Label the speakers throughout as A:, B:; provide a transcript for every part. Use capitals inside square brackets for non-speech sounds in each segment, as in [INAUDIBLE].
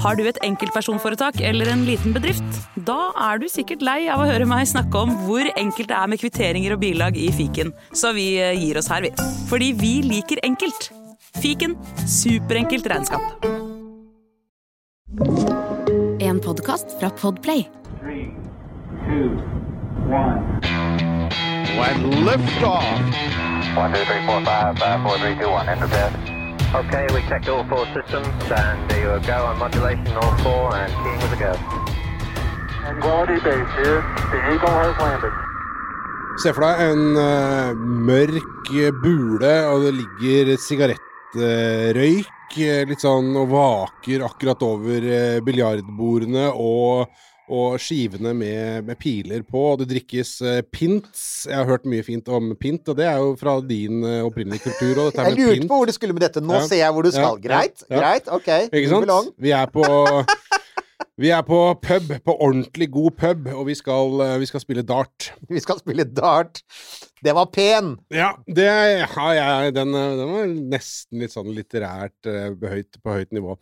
A: Har du et enkeltpersonforetak eller en liten bedrift? Da er du sikkert lei av å høre meg snakke om hvor enkelt det er med kvitteringer og bilag i fiken, så vi eh, gir oss her, vi. Fordi vi liker enkelt. Fiken superenkelt regnskap.
B: En podkast fra Podplay.
C: Three, two, one.
D: When lift off.
E: One, two, three, four, five, five, four, three, two, one.
F: Okay, we checked all four systems, and there you go on modulation, all four, and keying with a go.
C: Quality base here. The Eagle has landed.
D: Se for deg en uh, mørk bule, og det ligger sigarettrøyk eh, litt sånn og vaker akkurat over uh, biljardbordene og, og skivene med, med piler på. Og det drikkes uh, pints. Jeg har hørt mye fint om pint, og det er jo fra din uh, opprinnelige kultur. Og dette
G: Jeg lurte på hvor du skulle med dette. Nå
D: Ja.
G: ser jeg hvor du skal.
D: Ja,
G: Greit,
D: ja, ja.
G: greit, ok.
D: Ikke sant? Vi er på Vi er på pub, på ordentlig god pub, og vi skal, eh, vi skal spille dart.
G: Vi skal spille dart. Det var pen!
D: Ja, det har jeg. Den, eh, den var nesten litt sånn litterært eh, behøyt, på høyt nivå.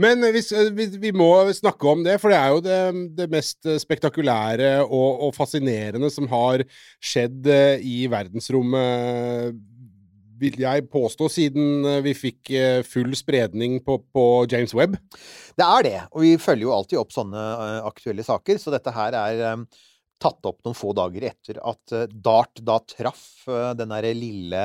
D: Men vi, vi, vi må snakke om det, for det er jo det, det mest spektakulære og, og fascinerende som har skjedd i verdensrommet, vil jeg påstå, siden eh, vi fikk eh, full spredning på, på James Webb.
G: Det er det. Og vi følger jo alltid opp sånne eh, aktuelle saker, så dette her er tatt opp noen få dager etter at DART da traff den derre lille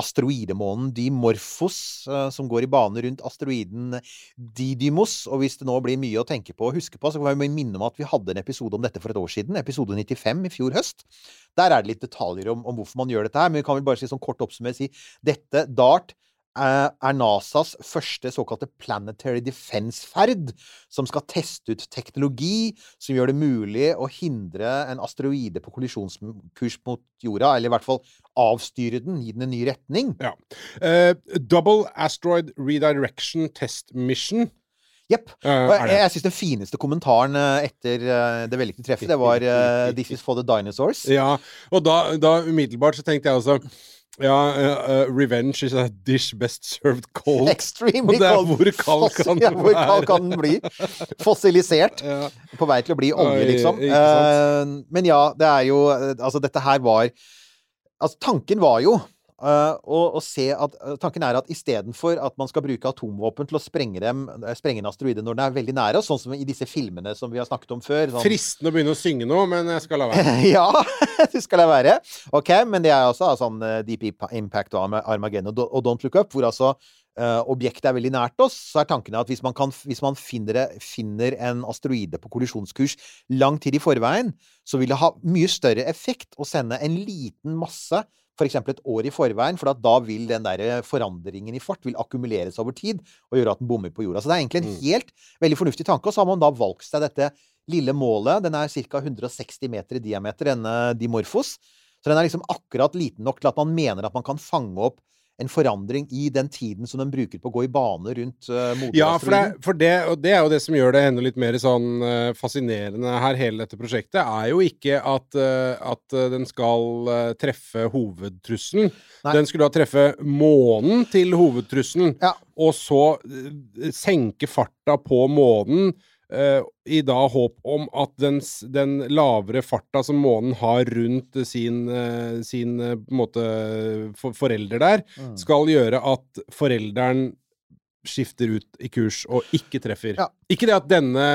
G: asteroidemånen Dimorphos, eh, som går i bane rundt asteroiden Didymos. Og hvis det nå blir mye å tenke på og huske på, så kan vi minne om at vi hadde en episode om dette for et år siden, episode 95 i fjor høst. Der er det litt detaljer om, om hvorfor man gjør dette her, men vi kan vel bare si sånn kort oppsummert si dette DART er NASAs første såkalte Planetary Defense-ferd, som skal teste ut teknologi som gjør det mulig å hindre en asteroide på kollisjonskurs mot jorda, eller i hvert fall avstyre den, gi den en ny retning.
D: Ja. Uh, Double Asteroid Redirection Test Mission.
G: Jepp.
D: Uh,
G: jeg, jeg syns den fineste kommentaren eh, etter det vellykkede treffet, det var uh, 'This is for the dinosaurs'.
D: Ja, og da, da umiddelbart så tenkte jeg også ja, uh, uh, revenge is a dish best served cold. [LAUGHS]
G: Extremely cold.
D: hvor kald
G: Fossil-
D: kan
G: ja, hvor kald kan den bli? Fossilisert.
D: Ja.
G: På vei til å bli olje, liksom. Eh, men ja, det er jo Altså, dette her var Altså, tanken var jo eh, og å se at eh, Tanken er at istedenfor at man skal bruke atomvåpen til å sprenge, dem, eh, sprenge en asteroide når den er veldig nære oss, sånn som i disse filmene som vi har snakket om før. Sånn,
D: Fristende å begynne å synge nå, men jeg skal la være. [LAUGHS]
G: ja, [LAUGHS] du skal la være. Ok, men det er også sånn Deep Impact og Arma- Armageddon og Don't Look Up, hvor altså Uh, objektet er veldig nært oss, så er tanken at hvis man, kan, hvis man finner, finner en asteroide på kollisjonskurs lang tid i forveien, så vil det ha mye større effekt å sende en liten masse f.eks. et år i forveien, for da vil den der forandringen i fart vil akkumuleres over tid og gjøre at den bommer på jorda. Så det er egentlig en
D: Mm.
G: helt veldig fornuftig tanke. Og så har man da valgt seg dette lille målet. Den er ca. 160 meter i diameter, denne Dimorphos. Så den er liksom akkurat liten nok til at man mener at man kan fange opp en forandring i den tiden som den bruker på å gå i bane rundt uh,
D: Ja, for, det, for det, og det er jo det som gjør det enda litt mer sånn eh, fascinerende her, hele dette prosjektet, er jo ikke at, eh, at eh, den skal eh, treffe hovedtrusselen.
G: Nei.
D: Den skulle da treffe månen til hovedtrusselen,
G: Ja.
D: og så eh, senke farta på månen. Eh, I da håp om at den, den lavere farta som månen har rundt sin, eh, sin eh, måte for, forelder der,
G: Mm.
D: skal gjøre at forelderen skifter ut i kurs og ikke treffer.
G: Ja.
D: Ikke det at denne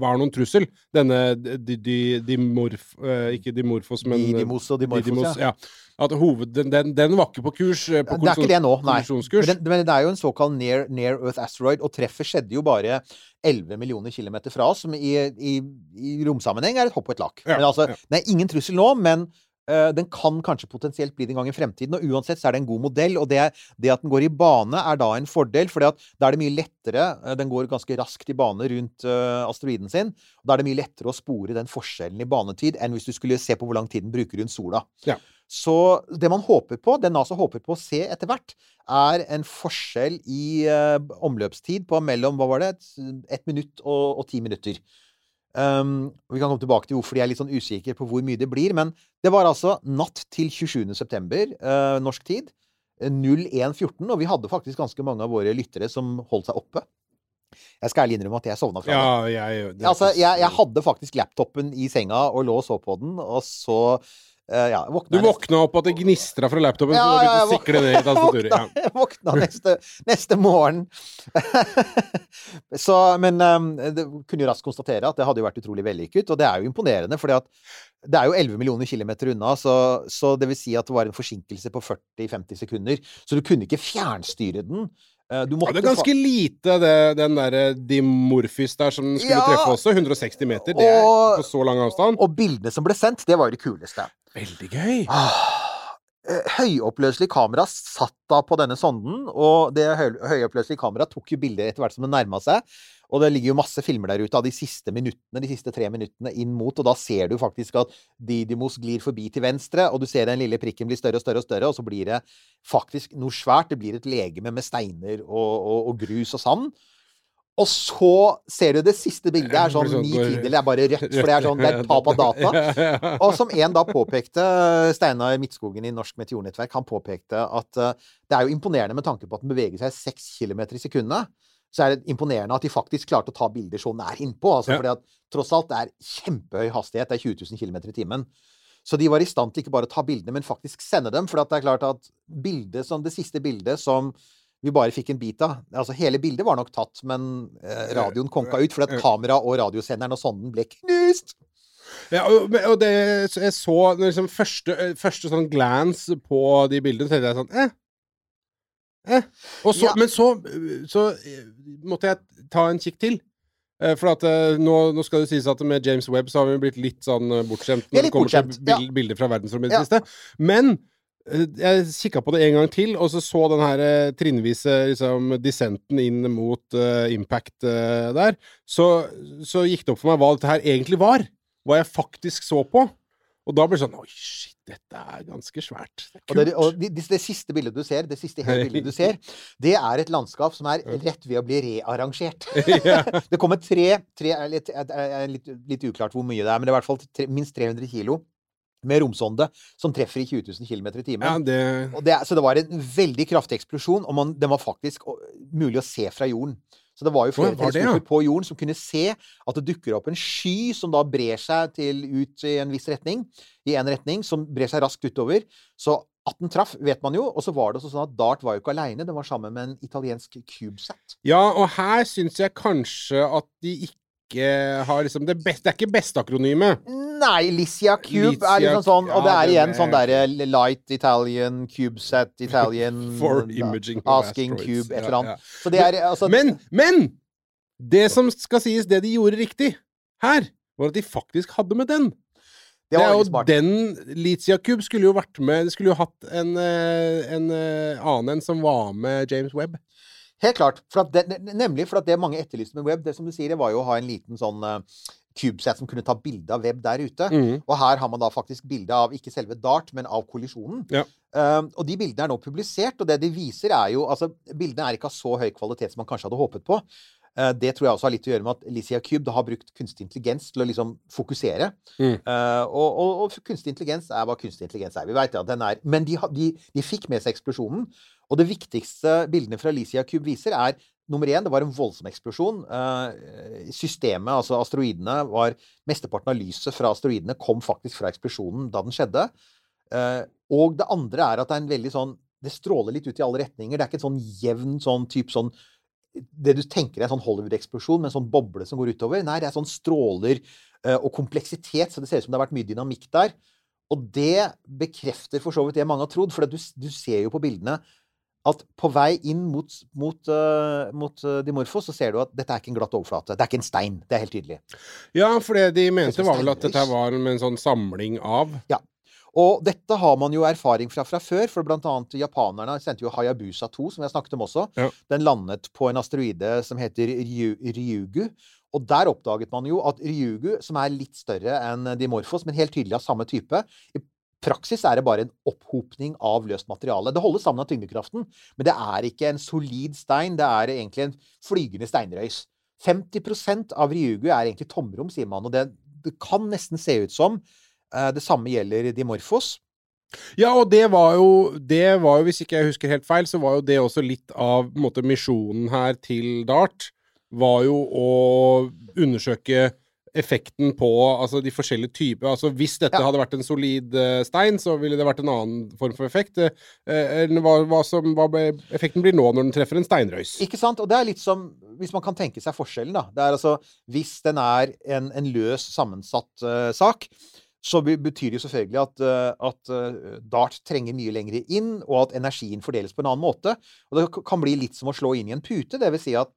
D: var noen trussel. Denne di, di, dimorf... eh, ikke dimorfos, men
G: Didimos og Dimorfos, ja.
D: ja. At hoved, den, den, var ikke på kurs eh, på
G: Det er ikke det nå, nei. Men, den, men det er jo en såkalt near, near Earth asteroid, og treffet skjedde jo bare 11 millioner kilometer fra oss, som i, i, i romsammenheng er et hopp og et lakk.
D: Ja,
G: men altså,
D: ja.
G: det er ingen trussel nå, men den kan kanskje potensielt bli det en gang i fremtiden. Og uansett så er det en god modell, og det, det at den går i bane, er da en fordel, for da er det mye lettere eh, Den går ganske raskt i bane rundt eh, asteroiden sin. og Da er det mye lettere å spore den forskjellen i banetid enn hvis du skulle se på hvor lang tid den bruker rundt sola.
D: Ja.
G: Så det man håper på, det NASA håper på å se etter hvert, er en forskjell i eh, omløpstid på mellom hva var det, et, ett minutt og, og ti minutter. Um, vi kan komme tilbake til hvorfor de er litt sånn usikre på hvor mye det blir. Men det var altså natt til 27. september uh, norsk tid. eh, 01.14. Og vi hadde faktisk ganske mange av våre lyttere som holdt seg oppe. Jeg skal ærlig innrømme at jeg sovna fra det.
D: Ja, jeg det
G: Altså, jeg, jeg hadde faktisk laptopen i senga og lå og så på den, og så eh, ja, våkna
D: Du våkna opp at det gnistra fra laptopen,
G: Ja,
D: så du
G: ja, jeg
D: sikle ned i tastaturet. Ja. [LAUGHS]
G: Jeg våkna neste, neste morgen. [LAUGHS] så, men um, det kunne jo raskt konstatere at det hadde jo vært utrolig vellykket. Og det er jo imponerende, for det er jo 11 millioner kilometer unna. Så, så det vil si at det var en forsinkelse på 40-50 sekunder. Så du kunne ikke fjernstyre den. Du måtte, Ja,
D: det er ganske lite, det, den der Dimorphis der som skulle
G: Ja.
D: treffe også. 160 meter. Det er
G: Og-
D: på så lang avstand.
G: Og bildene som ble sendt, det var jo det kuleste.
D: Veldig gøy.
G: Ah, eh, Høyoppløselig kamera satt da på denne sonden, og det høy, høyoppløselige kameraet tok jo bilder etter hvert som det nærma seg. Og det ligger jo masse filmer der ute av de siste minuttene, de siste tre minuttene inn mot, og da ser du faktisk at Didymos glir forbi til venstre, og du ser den lille prikken bli større og større og større, og så blir det faktisk noe svært. Det blir et legeme med steiner og, og, og grus og sand. Og så ser du det siste bildet er sånn
D: sånn
G: ni
D: bare-
G: det er bare rødt, for det er sånn det er tap av [LAUGHS] data. Og som en da påpekte, Steinar Midtskogen i Norsk Meteornettverk, han påpekte at eh, det er jo imponerende med tanke på at den beveger seg 6 km i sekundet. Så er det imponerende at de faktisk klarte å ta bilder så nær innpå. Altså, fordi at tross alt det er kjempehøy hastighet. Det er 20 000 km i timen. Så de var i stand til ikke bare å ta bildene, men faktisk sende dem. For at det er klart at bildet som, det siste bildet som vi bare fikk en bit av Altså hele bildet var nok tatt, men eh, radioen konka ut fordi at kamera og radiosenderen og sonden ble knust.
D: Ja, og, og det jeg så liksom første, eh, første sånn glance på de bildene, tenkte jeg sånn eh. Eh. Og så,
G: Ja.
D: Men så, så eh, måtte jeg ta en kikk til. Eh, For at eh, nå, nå skal det sies at med James Webb så har vi blitt litt sånn eh, bortskjemt når det kommer til bild,
G: ja.
D: bilder fra verdensrommet i det
G: Ja.
D: siste. Men eh, jeg kikka på det en gang til, og så så den her eh, trinnvise liksom, dissenten inn mot uh, impact uh, der. Så, så gikk det opp for meg hva dette her egentlig var. Hva jeg faktisk så på. Og da ble det sånn Oi, shit, dette er ganske svært. Det er
G: Og, det, og det, det siste bildet du ser, det siste hele [LAUGHS] bildet du ser, det er et landskap som er rett ved å bli rearrangert. [LAUGHS] [LAUGHS] Det kommer tre, tre er litt, er litt, litt uklart hvor mye det er, men det er i hvert fall tre, minst 300 kilo med romsonde som treffer i 20 000 km i timen.
D: ja, det
G: det, så det var en veldig kraftig eksplosjon, og man, den var faktisk mulig å se fra jorden. Så det var jo flere teleskoper
D: ja?
G: på jorden som kunne se at det dukker opp en sky som da brer seg til ut i en viss retning, i en retning, som brer seg raskt utover. Så at den traff, vet man jo. Og så var det også sånn at Dart var jo ikke aleine, den var sammen med en italiensk CubeSat.
D: Ja, og her syns jeg kanskje at de ikke har liksom Det, beste, det er ikke beste akronymet.
G: Nei, Licia Cube
D: Licia-
G: er liksom sånn, og det er igjen sånn derre Light Italian, CubeSat Italian [LAUGHS]
D: For imaging da,
G: Asking. Cube, et eller annet.
D: ja.
G: Så det er altså
D: Men, men! Det som skal sies, det de gjorde riktig her, var at de faktisk hadde med den.
G: Det
D: Det er jo
G: smart.
D: den Litia Cube skulle jo vært med Det skulle jo hatt en, en, en eh, annen en som var med James Webb.
G: Helt klart. For at det, nemlig for at det mange etterlyste med web, det som du sier, det var jo å ha en liten sånn uh, CubeSat som kunne ta bilde av web der ute.
D: Mm.
G: Og her har man da faktisk bilde av ikke selve Dart, men av kollisjonen.
D: Ja.
G: Um, og de bildene er nå publisert, og det de viser er jo Altså, bildene er ikke av så høy kvalitet som man kanskje hadde håpet på. Uh, det tror jeg også har litt å gjøre med at Licia Cube da har brukt kunstig intelligens til å liksom fokusere.
D: Mm.
G: Uh, og, og, og kunstig intelligens er hva kunstig intelligens er. Vi vet ja, den er Men de, de, de fikk med seg eksplosjonen. Og det viktigste bildene fra Alicia Cube viser, er nummer én, det var en voldsom eksplosjon. Eh, systemet, altså asteroidene, var Mesteparten av lyset fra asteroidene kom faktisk fra eksplosjonen da den skjedde. Eh, og det andre er at det er en veldig sånn Det stråler litt ut i alle retninger. Det er ikke en sånn jevn sånn type sånn det du tenker er en sånn Hollywood-eksplosjon med en sånn boble som går utover. Nei, det er sånn stråler eh, og kompleksitet, så det ser ut som det har vært mye dynamikk der. Og det bekrefter for så vidt det mange har trodd, for du, du ser jo på bildene at på vei inn mot, mot, uh, mot Dimorfo Dimorphos, så ser du at dette er ikke en glatt overflate. Det er ikke en stein. Det er helt tydelig.
D: Ja, for det de mente, var vel at dette var en sånn samling av Ja.
G: Og dette har man jo erfaring fra fra før, for blant annet japanerne sendte jo Hayabusa 2, som jeg snakket om også.
D: Ja.
G: Den landet på en asteroide som heter Ryu, Ryugu. Og der oppdaget man jo at Ryugu, som er litt større enn Dimorphos, men helt tydelig av samme type praksis er det bare en opphopning av løst materiale. Det holder sammen av tyngdekraften, men det er ikke en solid stein. Det er egentlig en flygende steinrøys. 50% av Ryugu er egentlig tomrom, sier man. Og det, det kan nesten se ut som uh, det samme gjelder Dimorphos.
D: Ja, og det var jo, det var jo, hvis ikke jeg husker helt feil, så var jo det også litt av måte, misjonen her til Dart. var jo å undersøke effekten på altså de forskjellige typer altså Hvis dette
G: Ja.
D: hadde vært en solid uh, stein, så ville det vært en annen form for effekt. uh, enn hva, hva, som, hva effekten blir nå når den treffer en steinrøys.
G: Ikke sant? Og det er litt som Hvis man kan tenke seg forskjellen, da. Det er altså Hvis den er en, en løs, sammensatt uh, sak, så betyr det jo selvfølgelig at, eh, at eh, Dart trenger mye lengre inn, og at energien fordeles på en annen måte. Og det kan bli litt som å slå inn i en pute. Det vil si at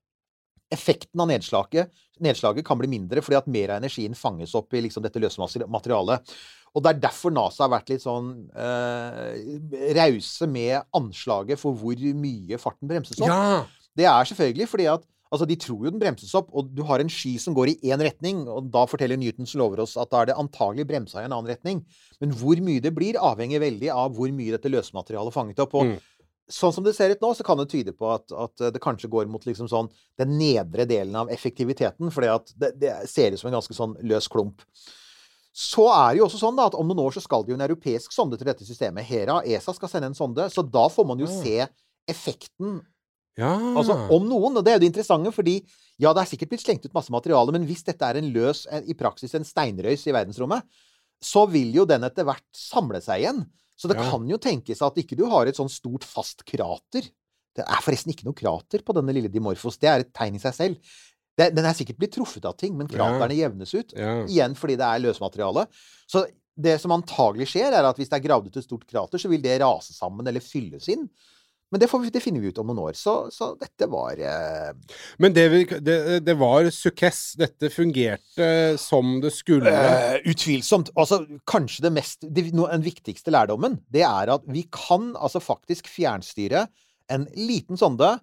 G: effekten av nedslaget, nedslaget kan bli mindre fordi at mer av energien fanges opp i liksom dette løse materialet. Og det er derfor NASA har vært litt sånn eh, rause med anslaget for hvor mye farten bremses opp.
D: Ja!
G: Det er selvfølgelig fordi at altså, de tror jo den bremses opp, og du har en sky som går i én retning, og da forteller Newtons lover oss at da er det antagelig bremsa i en annen retning. Men hvor mye det blir, avhenger veldig av hvor mye dette løsematerialet fanget opp. Og
D: Mm.
G: Sånn som det ser ut nå, så kan det tyde på at, at det kanskje går mot liksom sånn den nedre delen av effektiviteten, for det, det ser ut som en ganske sånn løs klump. Så er det jo også sånn da, at om noen år så skal det jo en europeisk sonde til dette systemet. Hera, ESA, skal sende en sonde, så da får man jo se effekten
D: ja.
G: Altså om noen, og det er jo det interessante, fordi ja, det er sikkert blitt slengt ut masse materiale, men hvis dette er en løs, i praksis en steinrøys i verdensrommet, så vil jo den etter hvert samle seg igjen. Så det
D: Ja.
G: kan jo tenkes at ikke du har et sånn stort, fast krater. Det er forresten ikke noe krater på denne lille Dimorphos. Det er et tegn i seg selv. Det, den er sikkert blitt truffet av ting, men
D: Ja.
G: kraterne jevnes ut.
D: ja.
G: Igjen fordi det er løsmateriale. Så det som antagelig skjer, er at hvis det er gravd ut et stort krater, så vil det rase sammen eller fylles inn. Men det, får vi, det finner vi ut om noen år. Så, så dette var eh,
D: Men det, vi- det, det var sukkess. Dette fungerte som det skulle.
G: eh, Utvilsomt. Altså, kanskje det mest no, Den viktigste lærdommen, det er at vi kan altså faktisk fjernstyre en liten sonde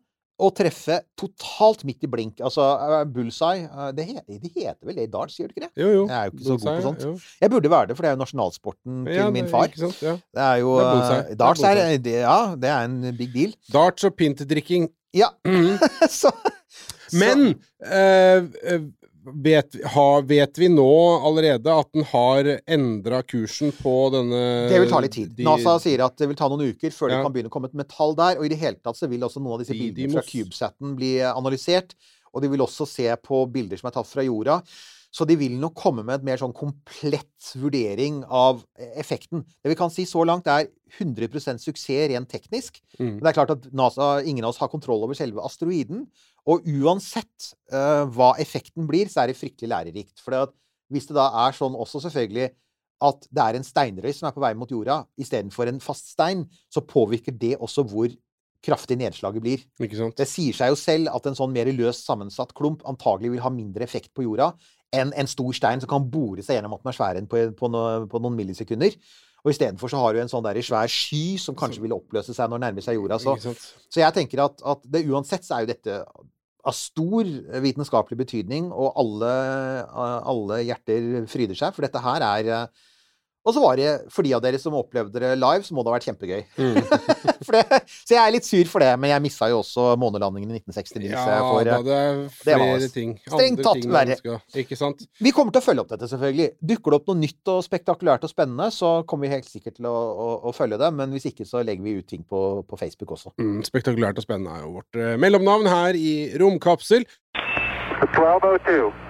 G: og treffe totalt midt i blink. Altså eh, bullseye eh, det, he, det heter vel det i darts, gjør du ikke det?
D: jo, jo.
G: Jeg er jo ikke så god på sånt.
D: jo.
G: Jeg burde være det, for det er jo nasjonalsporten til
D: Ja,
G: min far.
D: Ikke sant? Ja.
G: Det er jo
D: Det er bullseye.
G: eh,
D: Det er
G: Darts er, det, Ja, det er en big deal.
D: Darts og pintdrikking.
G: Ja.
D: Mm. [LAUGHS]
G: så,
D: Men eh, eh, vet, vi- ha, vet vi nå allerede at den har endra kursen på denne
G: Det vil ta litt tid.
D: de-
G: NASA sier at det vil ta noen uker før det kan begynne å komme et metall der. Og i det hele tatt så vil også noen av disse bildene fra CubeSat-en bli analysert. Og de vil også se på bilder som er tatt fra jorda. Så de vil nok komme med et mer sånn komplett vurdering av effekten. Det vi kan si så langt, er 100 suksess rent teknisk.
D: Mm.
G: Men det er klart at NASA, ingen av oss har kontroll over selve asteroiden. Og uansett uh, hva effekten blir, så er det fryktelig lærerikt. For hvis det da er sånn også selvfølgelig at det er en steinrøys som er på vei mot jorda, istedenfor en fast stein, så påvirker det også hvor kraftig nedslaget blir.
D: Ikke sant?
G: Det sier seg jo selv at en sånn mer løst sammensatt klump antagelig vil ha mindre effekt på jorda enn en stor stein som kan bore seg gjennom atmosfæren på, på, no, på noen millisekunder. Og istedenfor så har du en sånn der svær sky som kanskje vil oppløse seg når den nærmer seg jorda. Så, så jeg tenker at, at det uansett så er jo dette av stor vitenskapelig betydning, og alle, alle hjerter fryder seg, for dette her er Og så var det, for de av dere som opplevde det live, så må det ha vært kjempegøy.
D: Mm. [LAUGHS]
G: For det, så jeg er litt sur for det, men jeg missa jo også månelandingen i 1969. så jeg
D: Ja
G: får,
D: da,
G: eh,
D: det er
G: det var
D: flere ting.
G: strengt
D: Andre
G: tatt
D: ting
G: verre.
D: Ikke sant?
G: Vi kommer til å følge opp dette, selvfølgelig. Dukker det opp noe nytt og spektakulært og spennende, så kommer vi helt sikkert til å, å, å følge det. Men hvis ikke, så legger vi ut ting på, på Facebook også.
D: Mm, spektakulært og spennende er jo vårt eh, mellomnavn her i Romkapsel.
C: 1202.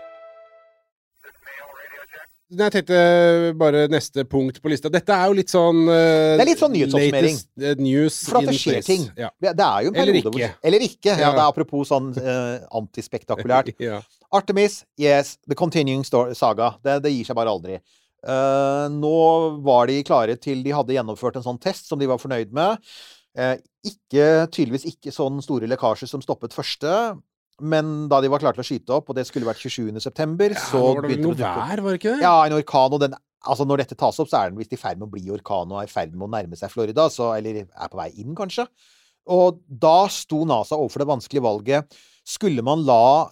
D: Jeg tenkte bare neste punkt på lista. Dette er jo litt sånn uh,
G: Det er litt sånn nyhetsoppsummering.
D: eh, news
G: For at det skjer ting.
D: Ja.
G: Det er jo en periode hvor Eller ikke. Ja,
D: Ja.
G: det er apropos sånn uh, antispektakulært. [LAUGHS]
D: ja.
G: Artemis, yes, the continuing story, saga. Det, det gir seg bare aldri. Eh, nå var de klare til de hadde gjennomført en sånn test som de var fornøyd med. Eh, ikke, tydeligvis ikke sånn store lekkasjer som stoppet første. Men da de var klare til å skyte opp, og det skulle vært 27. september,
D: Ja,
G: så
D: var det
G: begynte
D: noe
G: det å
D: vær, var det ikke det?
G: Ja, en orkan, og den Altså, når dette tas opp, så er den visst i ferd med å bli orkan og er i ferd med å nærme seg Florida, så Eller er på vei inn, kanskje. Og da sto NASA overfor det vanskelige valget. Skulle man la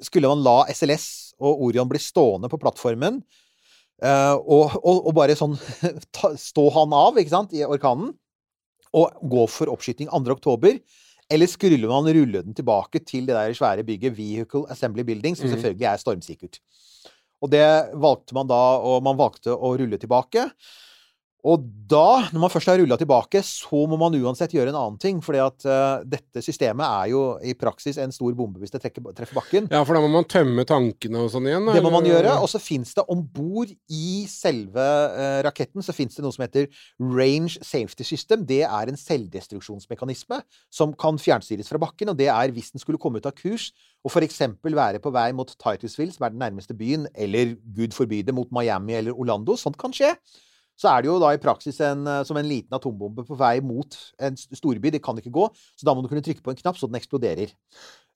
G: Skulle man la SLS og Orion bli stående på plattformen, uh, og, og, og bare sånn [LAUGHS] ta, stå han av, ikke sant, i orkanen? og gå for oppskyting 2. oktober? Eller skulle man rulle den tilbake til det der svære bygget Vehicle Assembly Building, som
D: Mhm.
G: selvfølgelig er stormsikkert? Og det valgte man da, og man valgte å rulle tilbake. Og da, når man først har rulla tilbake, så må man uansett gjøre en annen ting. fordi at uh, dette systemet er jo i praksis en stor bombe hvis det trekker, treffer bakken.
D: Ja, for da må man tømme tankene og sånn igjen? Eller?
G: Det må man gjøre. Og så fins det om bord i selve uh, raketten så det noe som heter Range Safety System. Det er en selvdestruksjonsmekanisme som kan fjernstyres fra bakken. Og det er hvis den skulle komme ut av kurs og f.eks. være på vei mot Titusville, som er den nærmeste byen, eller gud forby det, mot Miami eller Orlando. Sånt kan skje. Så er det jo da i praksis en, eh, som en liten atombombe på vei mot en storby. Det kan ikke gå. Så da må du kunne trykke på en knapp så den eksploderer.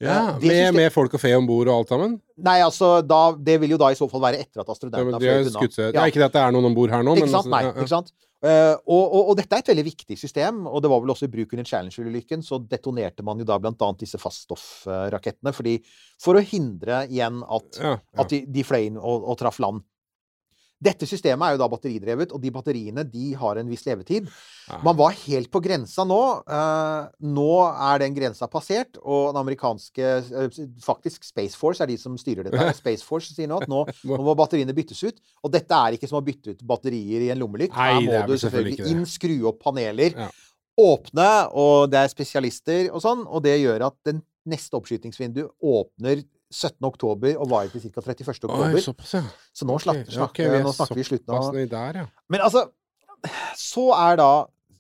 D: Ja,
G: Eh, det
D: med, med folk og fe om bord og alt sammen?
G: Nei, altså, da, det vil jo da i så fall være etter at
D: Ja,
G: astronauten har fløyet unna. Ja.
D: er ikke det at det er noen om bord her nå,
G: Ikke
D: men
G: sant?
D: altså,
G: Nei,
D: ja, ja.
G: ikke sant? Uh, og, og, og dette er et veldig viktig system, og det var vel også i bruk under Challenger-ulykken. Så detonerte man jo da blant annet disse faststoffrakettene fordi, for å hindre igjen at,
D: Ja, ja.
G: at de, de fløy inn og, og traff land. Dette systemet er jo da batteridrevet, og de batteriene de har en viss levetid. Man var helt på grensa nå. Eh, nå er den grensa passert, og den amerikanske eh, Faktisk Space Force er de som styrer dette. [LAUGHS] Space Force sier nå at nå, [LAUGHS] nå må batteriene byttes ut. Og dette er ikke som å bytte ut batterier i en lommelykt. Her må du
D: selvfølgelig
G: inn, skru opp paneler,
D: Ja.
G: åpne, og det er spesialister og sånn. Og det gjør at den neste oppskytingsvindu åpner 17. oktober og var til ca. 31. oktober.
D: Oi, såpass, ja.
G: Så nå,
D: okay,
G: snakker,
D: vi er
G: nå snakker vi i slutten av
D: der, ja.
G: Men altså Så er da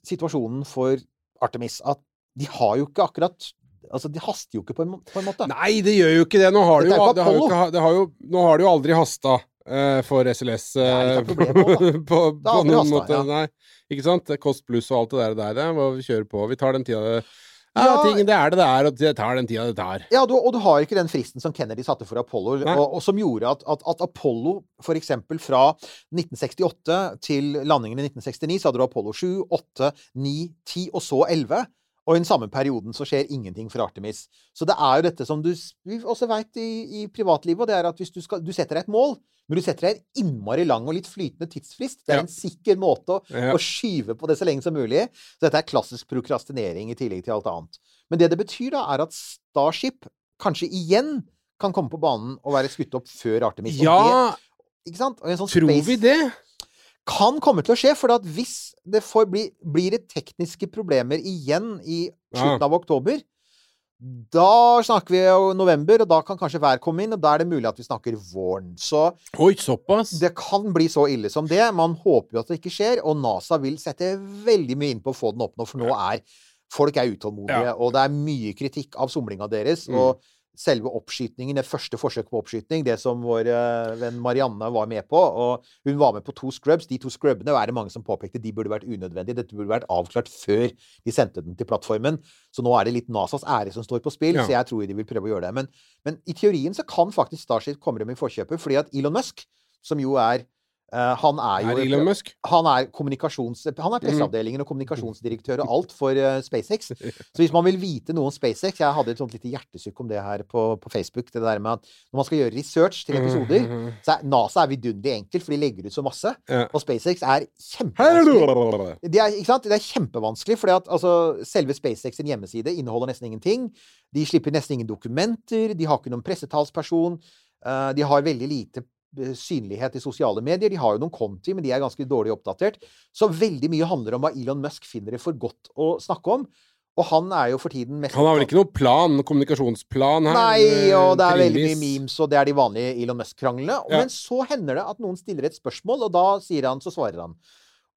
G: situasjonen for Artemis at de har jo ikke akkurat Altså, de haster jo ikke, på en, på en måte.
D: Nei, det gjør jo ikke det. Nå har det jo, det har jo, ikke, det har jo, nå har det jo aldri hasta uh, for SLS eh, [LAUGHS]
G: av problemet nå, da.
D: på, på
G: aldri
D: noen
G: hasta,
D: måte.
G: ja.
D: Nei, ikke sant? Kost pluss og alt det der, der vi kjører på. Vi tar den tida det ja,
G: Ja.
D: ting, det er det det er, og det tar den tida det tar.
G: Ja, du, og du har ikke den fristen som Kennedy satte for Apollo, og, og som gjorde at, at, at Apollo eksempel fra 1968 til landingen i 1969, så hadde du Apollo 7, 8, 9, 10 og så 11. Og i den samme perioden så skjer ingenting for Artemis. Så det er jo dette som du også veit i, i privatlivet, og det er at hvis du, skal, du setter deg et mål, men du setter deg en innmari lang og litt flytende tidsfrist, det er
D: Ja.
G: en sikker måte å,
D: Ja.
G: å skyve på det så lenge som mulig. Så dette er klassisk prokrastinering i tillegg til alt annet. Men det det betyr, da, er at Starship kanskje igjen kan komme på banen og være skutt opp før Artemis.
D: Ja,
G: det, ikke sant? Sånn
D: tror
G: space
D: vi det?
G: Kan komme til å skje, for at hvis det får bli, blir det tekniske problemer igjen i slutten av oktober, da snakker vi jo november, og da kan kanskje vær komme inn, og da er det mulig at vi snakker våren. Så
D: Oi, såpass?
G: det kan bli så ille som det. Man håper jo at det ikke skjer, og NASA vil sette veldig mye inn på å få den opp nå, for nå er folk er utålmodige,
D: Ja.
G: og det er mye kritikk av somlinga deres.
D: Mm.
G: Selve oppskytingen, det første forsøket på oppskyting, det som vår eh, venn Marianne var med på, og hun var med på to scrubs. De to scrubbene er det mange som påpekte de burde vært unødvendige. Dette burde vært avklart før de sendte den til plattformen. Så nå er det litt NASAs ære som står på spill,
D: Ja.
G: så jeg tror de vil prøve å gjøre det. Men, men i teorien så kan faktisk Starship komme dem i forkjøpet, fordi at Elon Musk, som jo er han er jo
D: Elon Musk?
G: han er. Han er presseavdelingen og kommunikasjonsdirektør og alt for eh, SpaceX. Så hvis man vil vite noe om SpaceX Jeg hadde et sånt lite hjertesukk om det her på, på Facebook. Det der med at når man skal gjøre research til episoder, så er NASA er vidunderlig enkelt, for de legger ut så masse. Og SpaceX er kjempevanskelig. Det er, ikke sant? det er kjempevanskelig, fordi at altså, selve SpaceX sin hjemmeside inneholder nesten ingenting. De slipper nesten ingen dokumenter, de har ikke noen pressetalsperson. eh, de har veldig lite eh, synlighet i sosiale medier. De har jo noen konti, men de er ganske dårlig oppdatert. Så veldig mye handler om hva Elon Musk finner det for godt å snakke om. Og han er jo for tiden mest
D: Han har vel ikke noen plan, kommunikasjonsplan her?
G: Nei,
D: eh,
G: og det er veldig mye memes, og det er de vanlige Elon Musk-kranglene.
D: Ja.
G: Men så hender det at noen stiller et spørsmål, og da sier han, så svarer han.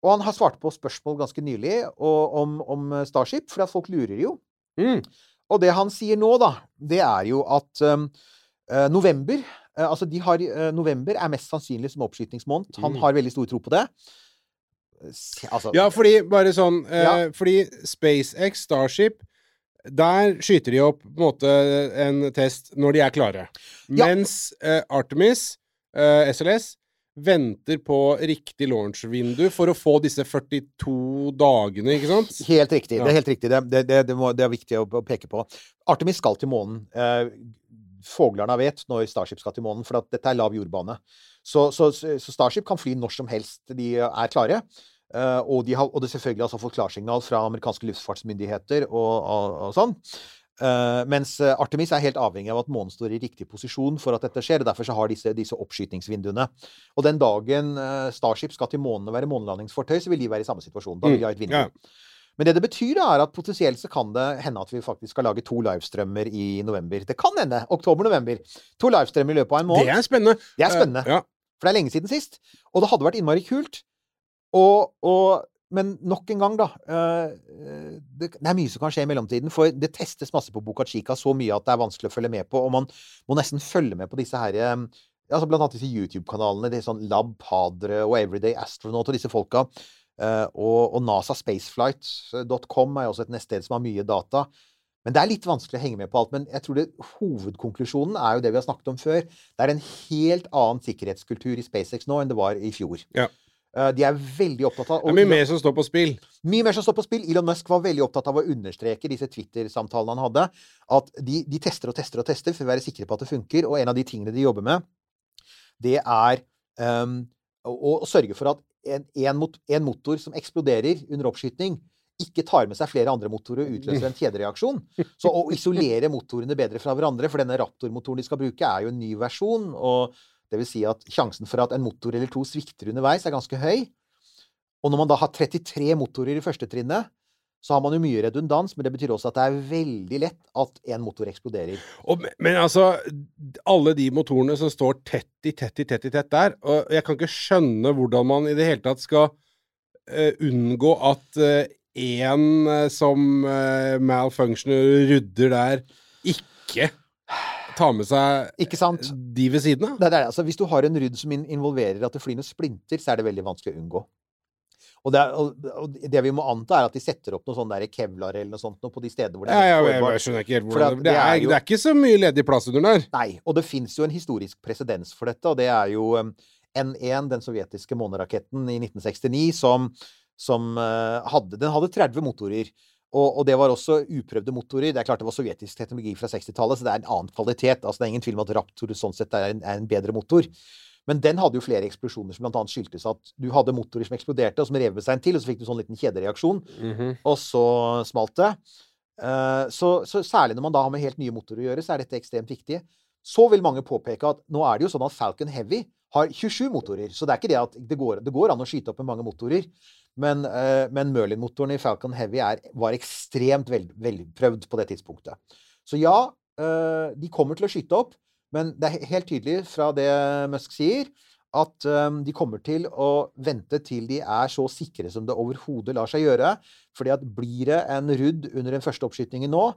G: Og han har svart på spørsmål ganske nylig og, om, om Starship, for at folk lurer jo.
D: Mm.
G: Og det han sier nå, da, det er jo at um, eh, november eh, Altså, de har, eh, november er mest sannsynlig som oppskytingsmåned. Han
D: Mm.
G: har veldig stor tro på det. Altså,
D: Ja, fordi bare sånn eh, Fordi SpaceX, Starship Der skyter de opp på en måte en test når de er klare.
G: Ja.
D: Mens eh, Artemis, eh, SLS, venter på riktig launch-vindu for å få disse 42 dagene, ikke sant?
G: Helt riktig.
D: Ja.
G: Det er helt riktig. Det, det, det, må, det er viktig å peke på. Artemis skal til månen. Foglarna vet når Starship skal til månen, for dette er lav jordbane. Så, så, så Starship kan fly når som helst de er klare. Eh, og, de har, og det selvfølgelig altså fått klarsignal fra amerikanske luftfartsmyndigheter og, og, og sånn. Eh, mens eh, Artemis er helt avhengig av at månen står i riktig posisjon for at dette skjer. og Derfor så har disse, disse oppskytingsvinduene. Og den dagen Starship skal til månen og være månelandingsfortøy, så vil de være i samme situasjon. Da vil de ha et vindu. Men det det betyr, da, er at potensielt så kan det hende at vi faktisk skal lage to livestrømmer i november. Det kan hende! Oktober-november. To livestrømmer i løpet av en måned.
D: Det er spennende.
G: Det er spennende.
D: Uh, ja.
G: For det er lenge siden sist. Og det hadde vært innmari kult. Og, og, men nok en gang, da. eh, det, det er mye som kan skje i mellomtiden. For det testes masse på Boca Chica så mye at det er vanskelig å følge med på. Og man må nesten følge med på disse her eh, altså Blant annet disse YouTube-kanalene. Det er sånn Lab Padre og Everyday Astronaut og disse folka. Eh, og, og nasaspaceflight.com er også et nettsted som har mye data. Men det er litt vanskelig å henge med på alt. Men jeg tror det, hovedkonklusjonen er jo det vi har snakket om før. Det er en helt annen sikkerhetskultur i SpaceX nå enn det var i fjor.
D: Ja.
G: Eh, De er veldig opptatt av
D: Det er mye mer som står på spill.
G: mye mer som står på spill. Elon Musk var veldig opptatt av å understreke disse Twitter-samtalene han hadde, at de, de tester og tester og tester for å være sikre på at det funker. Og en av de tingene de jobber med, det er um, å, å sørge for at en, en, mot, en motor som eksploderer under oppskyting, ikke tar med seg flere andre motorer og utløser en kjedereaksjon. Så å isolere motorene bedre fra hverandre, for denne Raptor-motoren de skal bruke, er jo en ny versjon. og det vil si at sjansen for at en motor eller to svikter underveis, er ganske høy. Og når man da har 33 motorer i første trinnet, så har man jo mye redundans, men det betyr også at det er veldig lett at en motor eksploderer.
D: Og, men altså, alle de motorene som står tett i tett i tett i tett der Og jeg kan ikke skjønne hvordan man i det hele tatt skal uh, unngå at én som uh, malfunctioner rydder der, ikke tar med seg de ved siden av.
G: Det er det. Altså, hvis du har en rydd som involverer at det flyr noen splinter, så er det veldig vanskelig å unngå. Og det, er, og, det vi må anta, er at de setter opp noe sånn kevlar eller noe sånt noe på de steder hvor det er
D: ja,
G: ja,
D: jeg, skjønner ikke helt hvordan det,
G: det er jo-
D: det er ikke så mye ledig plass under der.
G: Nei. Og det fins jo en historisk presedens for dette, og det er jo um, N1, den sovjetiske måneraketten i 1969, som, som uh, hadde Den hadde 30 motorer. Og, og det var også uprøvde motorer. Det er klart det var sovjetisk teknologi fra 60-tallet, så det er en annen kvalitet. Altså, det er ingen tvil om at Raptor sånn sett er en, er en bedre motor. Men den hadde jo flere eksplosjoner som bl.a. skyldtes at du hadde motorer som eksploderte, og som rev seg en til, og så fikk du sånn liten kjedereaksjon,
D: Mhm.
G: og så smalt det. Eh, så, så særlig når man da har med helt nye motorer å gjøre, så er dette ekstremt viktig. Så vil mange påpeke at nå er det jo sånn at Falcon Heavy har 27 motorer. Så det er ikke det at det går, det går an å skyte opp med mange motorer. Men, eh, men Merlin-motoren i Falcon Heavy er, var ekstremt vel, velprøvd på det tidspunktet. Så ja, eh, de kommer til å skyte opp, men det er helt tydelig fra det Musk sier, at um, de kommer til å vente til de er så sikre som det overhodet lar seg gjøre. Fordi at blir det en rudd under den første oppskytingen nå,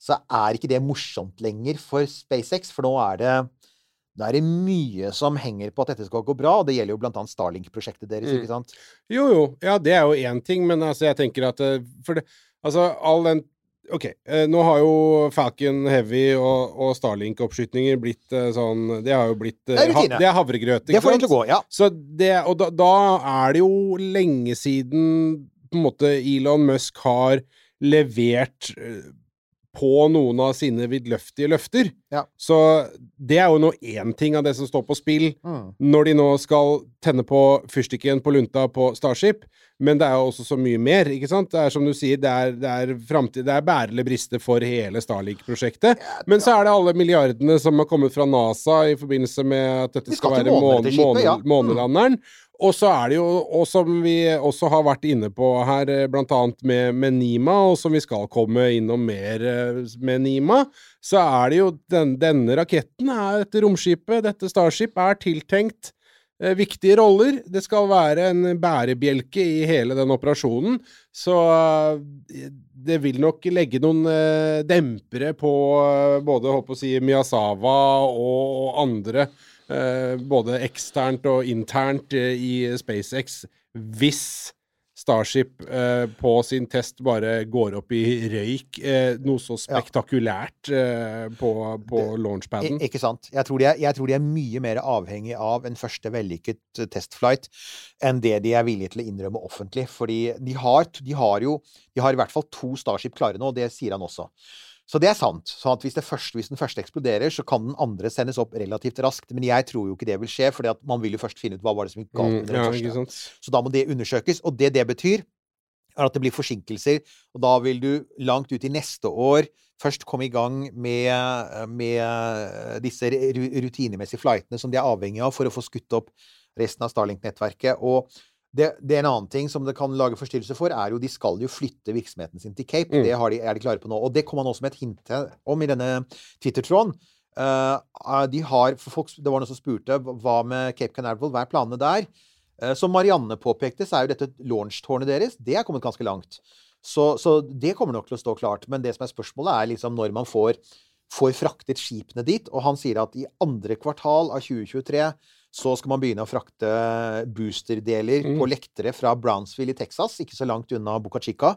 G: så er ikke det morsomt lenger for SpaceX, for nå er det det er mye som henger på at dette skal gå bra, og det gjelder jo annet Starlink-prosjektet deres,
D: Mm.
G: ikke sant?
D: Jo, jo. Ja, det er jo én ting, men altså, jeg tenker at eh, For det Altså, all den OK, eh, nå har jo Falcon Heavy og, og Starlink-oppskytninger blitt eh, sånn Det har jo blitt eh,
G: Det er
D: ha. Det er havregrøt,
G: Det får de gå, ja.
D: Så det, og da, da er det jo lenge siden på en måte Elon Musk har levert på noen av sine vidløftige løfter.
G: Ja.
D: Så det er jo nå én ting av det som står på spill
G: Mm.
D: når de nå skal tenne på fyrstikken på lunta på Starship. Men det er jo også så mye mer, ikke sant? Det er som du sier, det er, det er fremtid, Det er bære eller briste for hele Starlink-prosjektet. Men så er det alle milliardene som har kommet fra NASA i forbindelse med at dette skal
G: skal
D: være
G: månelanderen.
D: måne,
G: skipet,
D: måne,
G: ja. Mm.
D: Og så er det jo, og som vi også har vært inne på her, bl.a. blant annet med, med Nima, og som vi skal komme innom mer eh, med Nima, så er det jo den, denne raketten, dette romskipet, dette Starship, er tiltenkt eh, viktige roller. Det skal være en bærebjelke i hele den operasjonen. Så eh, det vil nok legge noen eh, dempere på eh, både håper å si, Miyazawa og andre, eh, både eksternt og internt eh, i SpaceX, hvis Starship eh, på sin test bare går opp i røyk. Eh, noe så spektakulært eh, på, på launchpaden.
G: Ikke sant. Jeg tror, er, jeg tror de er mye mer avhengig av en første vellykket eh, testflight enn det de er villige til å innrømme offentlig. Fordi de har, de har jo De har i hvert fall to Starship klare nå, og det sier han også. Så det er sant. Så at hvis, det første, hvis den første eksploderer, så kan den andre sendes opp relativt raskt. Men jeg tror jo ikke det vil skje, for man vil jo først finne ut hva var det som gikk galt
D: Mm,
G: med den
D: ja,
G: første. Så da må det undersøkes. Og det det betyr, er at det blir forsinkelser. Og da vil du langt ut i neste år først komme i gang med, med disse rutinemessige flightene som de er avhengig av for å få skutt opp resten av Starlink-nettverket. Og det, det er en annen ting som det kan lage forstyrrelse for, er jo de skal jo flytte virksomheten sin til Cape.
D: Mm.
G: Det har de, er de klare på nå. Og det kom han også med et hint om i denne Twitter-tråden. Uh, de har, for folk, det var noen som spurte hva med Cape Canaveral, hva er planene der? Uh, som Marianne påpekte, så er jo dette launchtårnet deres det er kommet ganske langt. Så, så det kommer nok til å stå klart. Men det som er spørsmålet, er liksom når man får, får fraktet skipene dit. Og han sier at i andre kvartal av 2023 så skal man begynne å frakte boosterdeler
D: Mm.
G: på lektere fra Brownsville i Texas, ikke så langt unna Boca Chica,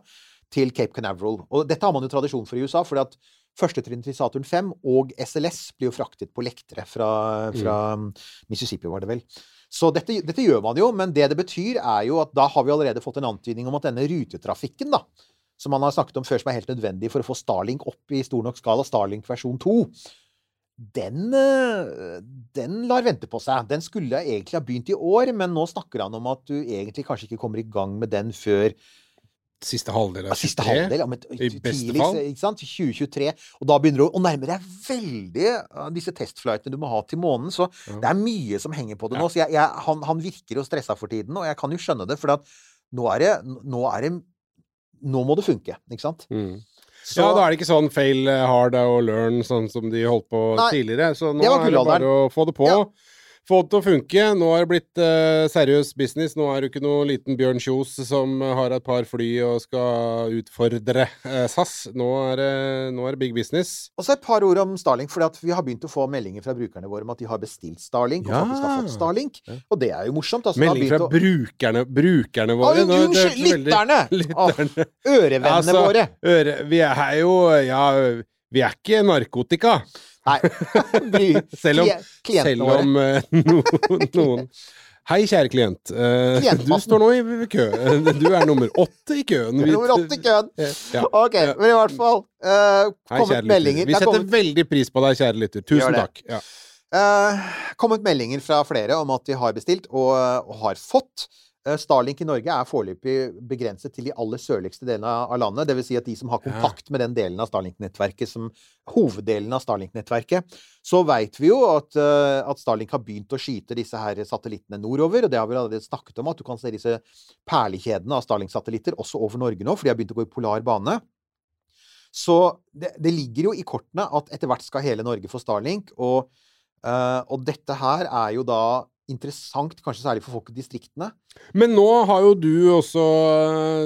G: til Cape Canaveral. Og dette har man jo tradisjon for i USA, fordi at førstetrinnet til Saturn 5 og SLS blir jo fraktet på lektere fra, fra Mississippi, var det vel. Så dette, dette gjør man jo, men det det betyr, er jo at da har vi allerede fått en antydning om at denne rutetrafikken, da, som man har snakket om før, som er helt nødvendig for å få Starlink opp i stor nok skala, Starlink versjon 2, den, eh, den lar vente på seg. Den skulle egentlig ha begynt i år, men nå snakker han om at du egentlig kanskje ikke kommer i gang med den før
D: Siste halvdel av
G: siste
D: 23.
G: halvdel, om et,
D: I beste fall.
G: ikke sant? 2023. Og da begynner du å nærme deg veldig uh, disse testflightene du må ha til månen. Så
D: Ja.
G: det er mye som henger på det nå. Så jeg, jeg, han, han virker jo stressa for tiden, og jeg kan jo skjønne det, for nå er det Nå, er det, nå må det funke, ikke sant?
D: Mm.
G: Så,
D: Ja, da er det ikke sånn fail eh, hard og learn, sånn som de holdt på
G: Nei,
D: tidligere. Så nå
G: det
D: er det bare å få det på.
G: Ja.
D: Få det til å funke. Nå har det blitt uh, seriøs business. Nå er det ikke noe liten Bjørn Kjos som har et par fly og skal utfordre uh, SAS. Nå er, det, nå er det big business.
G: Og så et par ord om Starlink, for vi har begynt å få meldinger fra brukerne våre om at de har bestilt Starlink, og
D: Ja.
G: faktisk har fått Starlink. Og det er jo morsomt. Altså,
D: Melding fra
G: å-
D: brukerne, brukerne våre. Ah,
G: Unnskyld! Lytterne! [LAUGHS]
D: Lytterne.
G: Ah, ørevennene
D: Altså,
G: våre.
D: Øre, vi er jo Ja, vi er ikke narkotika.
G: Nei. [LAUGHS] Bry-
D: Selv om, selv om eh, [LAUGHS] noen, noen Hei, kjære klient. Eh, du står nå i kø. Du er nummer åtte i køen.
G: Nummer åtte i køen.
D: Ja.
G: Ok, men i hvert fall uh, Kommet
D: Hei,
G: meldinger.
D: Vi
G: er
D: setter
G: kommet,
D: veldig pris på deg, kjære lytter. Tusen takk. Ja.
G: Uh, kommet meldinger fra flere om at de har bestilt og, og har fått. Eh, Starlink i Norge er foreløpig begrenset til de aller sørligste delene av landet. Dvs. Si at de som har kontakt med den delen av Starlink-nettverket som hoveddelen av Starlink-nettverket. Så veit vi jo at, eh, at Starlink har begynt å skyte disse her satellittene nordover. Og det har vi allerede snakket om, at du kan se disse perlekjedene av Starlink-satellitter også over Norge nå, for de har begynt å gå i polar bane. Så det, det ligger jo i kortene at etter hvert skal hele Norge få Starlink. Og, Uh, og dette her er jo da interessant, kanskje særlig for folk i distriktene.
D: Men nå har jo du også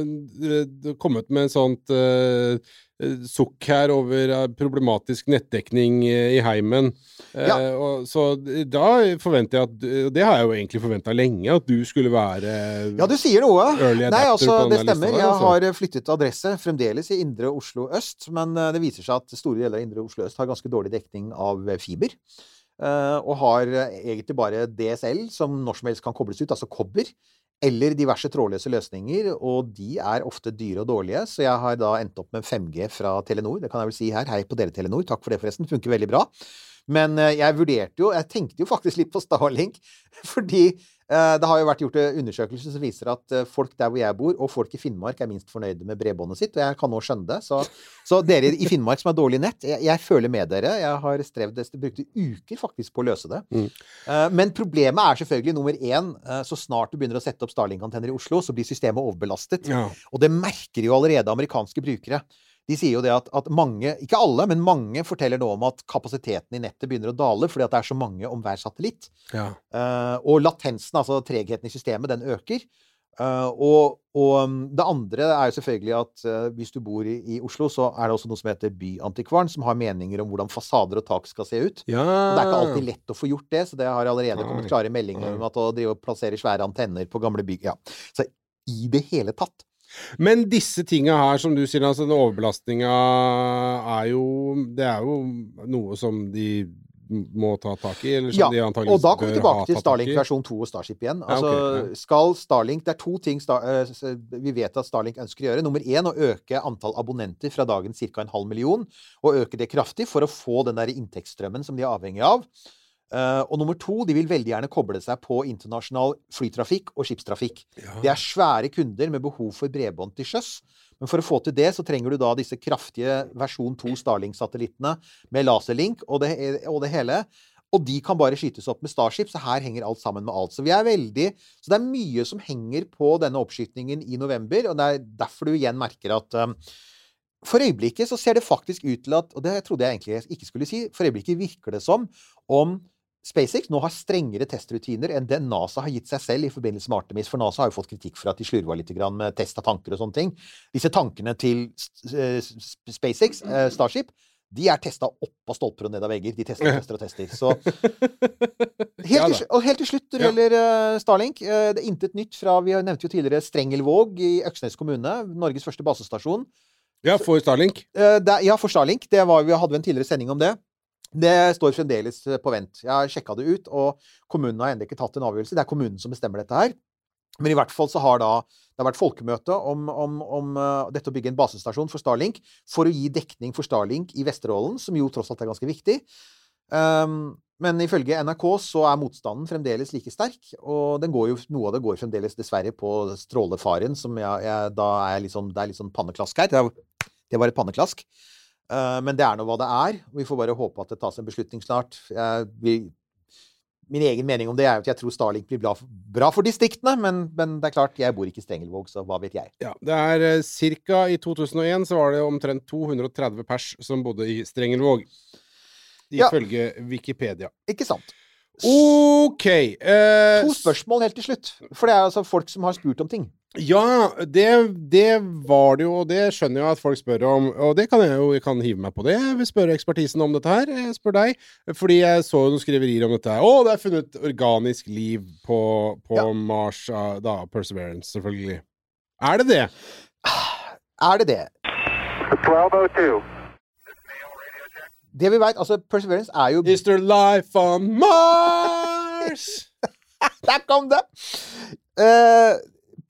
D: uh, kommet med et sånt eh, sukk her over problematisk nettdekning i heimen.
G: Ja.
D: Uh, og, så da forventer jeg at Og det har jeg jo egentlig forventa lenge, at du skulle være
G: Ja, du sier noe. Nei, altså, det stemmer.
D: der,
G: Jeg
D: altså.
G: har flyttet adresse fremdeles i indre Oslo øst, men det viser seg at store deler av indre Oslo øst har ganske dårlig dekning av fiber. Eh, Og har eh, egentlig bare DSL, som når som helst kan kobles ut, altså kobber. Eller diverse trådløse løsninger, og de er ofte dyre og dårlige. Så jeg har da endt opp med 5G fra Telenor. Det kan jeg vel si her. Hei på dere, Telenor. Takk for det, forresten. Funker veldig bra. Men eh, jeg vurderte jo Jeg tenkte jo faktisk litt på Starlink, [LAUGHS] fordi eh, det har jo vært gjort eh, undersøkelser som viser at folk der hvor jeg bor, og folk i Finnmark, er minst fornøyde med bredbåndet sitt, og jeg kan nå skjønne det. Så, så dere i Finnmark som har dårlig nett, jeg, jeg føler med dere. Jeg har strevd desto brukte uker faktisk på å løse det.
D: Mm.
G: Men problemet er selvfølgelig nummer én Så snart du begynner å sette opp Starlink-antenner i Oslo, så blir systemet overbelastet.
D: Ja.
G: Og det merker jo allerede amerikanske brukere. De sier jo det at, at mange, ikke alle, men mange forteller nå om at kapasiteten i nettet begynner å dale fordi at det er så mange om hver satellitt.
D: Ja.
G: Uh, og latensen, altså tregheten i systemet, den øker. Uh, og, og um, det andre er jo selvfølgelig at uh, hvis du bor i, i Oslo, så er det også noe som heter Byantikvaren, som har meninger om hvordan fasader og tak skal se ut.
D: ja.
G: Og det er ikke alltid lett å få gjort det, så det har allerede kommet klare meldinger om at å drive og plassere svære antenner på gamle bygg Ja. Så i det hele tatt
D: Men disse tinga her, som du sier, altså den overbelastninga er jo Det er jo noe som de må ta tak i? Eller som
G: Ja,
D: de Ja,
G: Og da kommer vi tilbake til
D: tak i?
G: Starlink versjon 2 og Starship igjen.
D: Ja, okay, ja.
G: skal Starlink Det er to ting Star, eh, vi vet at Starlink ønsker å gjøre. Nummer én å øke antall abonnenter fra dagens ca. en halv million, og øke det kraftig for å få den der inntektsstrømmen som de er avhengig av. Eh, og nummer to, de vil veldig gjerne koble seg på internasjonal flytrafikk og skipstrafikk. Det er svære kunder med behov for bredbånd til sjøs. Men for å få til det, så trenger du da disse kraftige versjon 2 Starlink-satellittene med laserlink og det, og det hele. Og de kan bare skytes opp med Starship, så her henger alt sammen med alt. Så vi er veldig Så det er mye som henger på denne oppskytingen i november, og det er derfor du igjen merker at um, for øyeblikket så ser det faktisk ut til at Og det trodde jeg egentlig jeg ikke skulle si. For øyeblikket virker det som om SpaceX nå har strengere testrutiner enn det NASA har gitt seg selv i forbindelse med Artemis. For NASA har jo fått kritikk for at de slurva litt med test av tanker og sånne ting. Disse tankene til SpaceX, eh, Starship, de er testa opp av stolper og ned av vegger. De tester og tester og tester. Så [LAUGHS] Helt, til, og helt til slutt, når det gjelder eh, Starlink eh, Det er intet nytt fra Vi nevnte jo tidligere Strengelvåg i Øksnes kommune. Norges første basestasjon.
D: Ja, for Starlink.
G: Det, ja, for Starlink. Det var, vi hadde en tidligere sending om det. Det står fremdeles eh, på vent. Jeg har sjekka det ut, og kommunen har ennå ikke tatt en avgjørelse. Det er kommunen som bestemmer dette her. Men i hvert fall så har da det har vært folkemøte om, om, om eh, dette å bygge en basestasjon for Starlink for å gi dekning for Starlink i Vesterålen, som jo tross alt er ganske viktig. Um, men ifølge NRK så er motstanden fremdeles like sterk, og jo, noe av det går fremdeles dessverre på strålefaren, som jeg, jeg, da er litt sånn, det er litt sånn panneklask her. Er, det var et panneklask. Uh, men det er nå hva det er, vi får bare håpe at det tas en beslutning snart. Vi, min egen mening om det er at jeg tror Starlink blir bra for, bra for distriktene, men, men det er klart, jeg bor ikke i Strengelvåg, så hva vet jeg.
D: Ja, det er ca. cirka I 2001 så var det omtrent 230 pers som bodde i Strengelvåg.
G: Ja.
D: Ifølge Wikipedia.
G: Ikke sant?
D: OK. uh,
G: To spørsmål helt til slutt. For det er altså folk som har spurt om ting.
D: Ja, det, det var det jo, og det skjønner jeg at folk spør om. Og det kan jeg jo jeg kan hive meg på det. Jeg vil spørre ekspertisen om dette her. Jeg spør deg. Fordi jeg så noen skriverier om dette her. Å, det er funnet organisk liv på, på
G: Ja.
D: Mars, da, Perseverance, selvfølgelig. Er det det?
G: Er det det?
C: 1202.
G: Det vi veit, altså Perseverance er jo
D: Is there life on Mars? [LAUGHS]
G: Der kom det! Uh,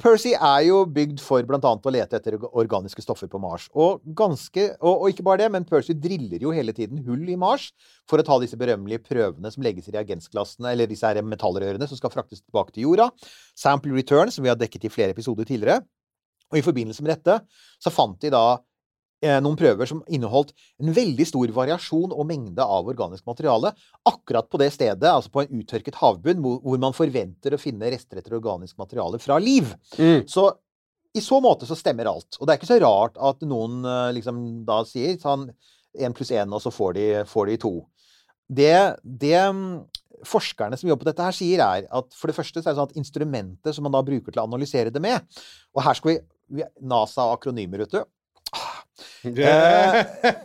G: Percy er jo bygd for bl.a. å lete etter organiske stoffer på Mars. Og, ganske, og, og ikke bare det, men Percy driller jo hele tiden hull i Mars for å ta disse berømmelige prøvene som legges i reagensglassene, eller disse her metallrørene som skal fraktes tilbake til jorda. Sample return, som vi har dekket i flere episoder tidligere. Og i forbindelse med dette så fant de da noen prøver som inneholdt en veldig stor variasjon og mengde av organisk materiale akkurat på det stedet, altså på en uttørket havbunn, hvor, man forventer å finne rester etter organisk materiale fra liv.
D: Mm.
G: Så i så måte så stemmer alt. Og det er ikke så rart at noen eh, liksom da sier sånn én pluss én, og så får de, får de to. Det, det mm, forskerne som jobber på dette her, sier, er at for det første så er det sånn at instrumentet som man da bruker til å analysere det med Og her skal vi, vi NASA og akronymer, vet du. Eh,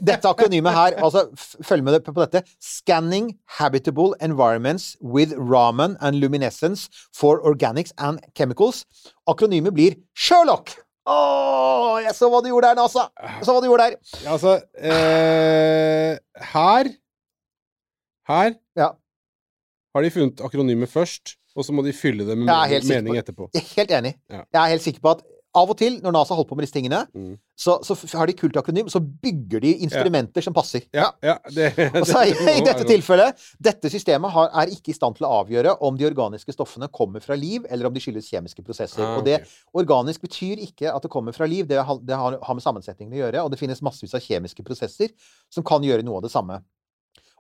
G: dette akronymet her, altså følg med på dette. Scanning habitable environments with Raman and luminescence for organics and chemicals. Akronymet blir Sherlock! Åh, jeg så hva du gjorde der, NASA! Jeg så hva du gjorde der.
D: Ja, altså eh, Her Her
G: Ja.
D: har de funnet akronymet først, og så må de fylle det med mening etterpå.
G: Jeg er helt enig.
D: Ja.
G: Jeg er helt sikker på at av og til, når NASA holder på med disse tingene,
D: Mm.
G: så, så har de kult akronym, så bygger de instrumenter som passer.
D: Ja, ja, det, [LAUGHS]
G: Og så
D: det
G: i, dette [LAUGHS] tilfellet, dette systemet har, er ikke i stand til å avgjøre om de organiske stoffene kommer fra liv, eller om de skyldes kjemiske prosesser.
D: Ah,
G: Og det, organisk betyr ikke at det kommer fra liv, det har, det har med sammensetningen å gjøre, og det finnes massevis av kjemiske prosesser som kan gjøre noe av det samme.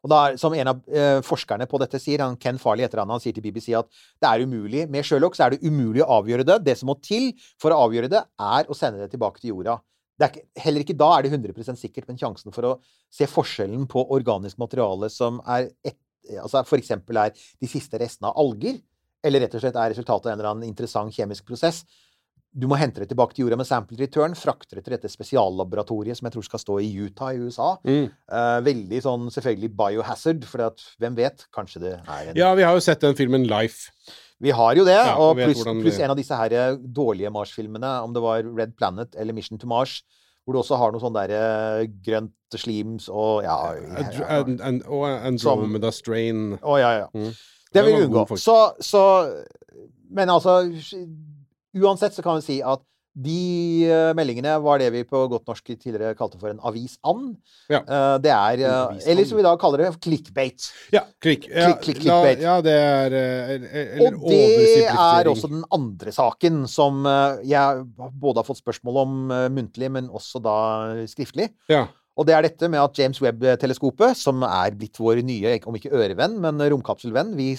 G: Og da, som en av eh, forskerne på dette sier, han Ken Farley etter han, han sier til BBC at det er umulig, med Sherlock så er det umulig å avgjøre det. Det som må til for å avgjøre det, er å sende det tilbake til jorda. Ikke, heller ikke da er det 100% sikkert, men sjansen for å se forskjellen på organisk materiale som er et, altså eksempel er de siste restene av alger, eller rett og slett er resultatet av en eller annen interessant kjemisk prosess, du må hente det tilbake til jorda med sample return, frakte det til dette spesiallaboratoriet som jeg tror skal stå i Utah i USA.
D: Mm.
G: Uh, veldig sånn selvfølgelig biohazard, for at, hvem vet? Kanskje det er en
D: Ja, vi har jo sett den filmen Life.
G: Vi har jo det,
D: Ja, og
G: pluss pluss en av disse her dårlige Mars-filmene, om det var Red Planet eller Mission to Mars, hvor du også har noe sånn derre grønt slims og ja,
D: Andr-
G: ja.
D: and- and- Og Andromeda Strain.
G: Å, ja, ja.
D: Mm.
G: Det vil vi unngå. Så, så Men altså Uansett så kan vi si at de eh, meldingene var det vi på godt norsk tidligere kalte for en avis-and.
D: Ja.
G: Eh, det er eh. Eller som vi da kaller det clickbait.
D: Ja, klikk. Ja,
G: Klikk, klikk,
D: Ja, det er Eller,
G: Og det er også den andre saken som jeg både har fått spørsmål om muntlig, men også da skriftlig.
D: Ja.
G: Og det er dette med at James Webb-teleskopet, som er blitt vår nye, om ikke ørevenn, men romkapselvenn Vi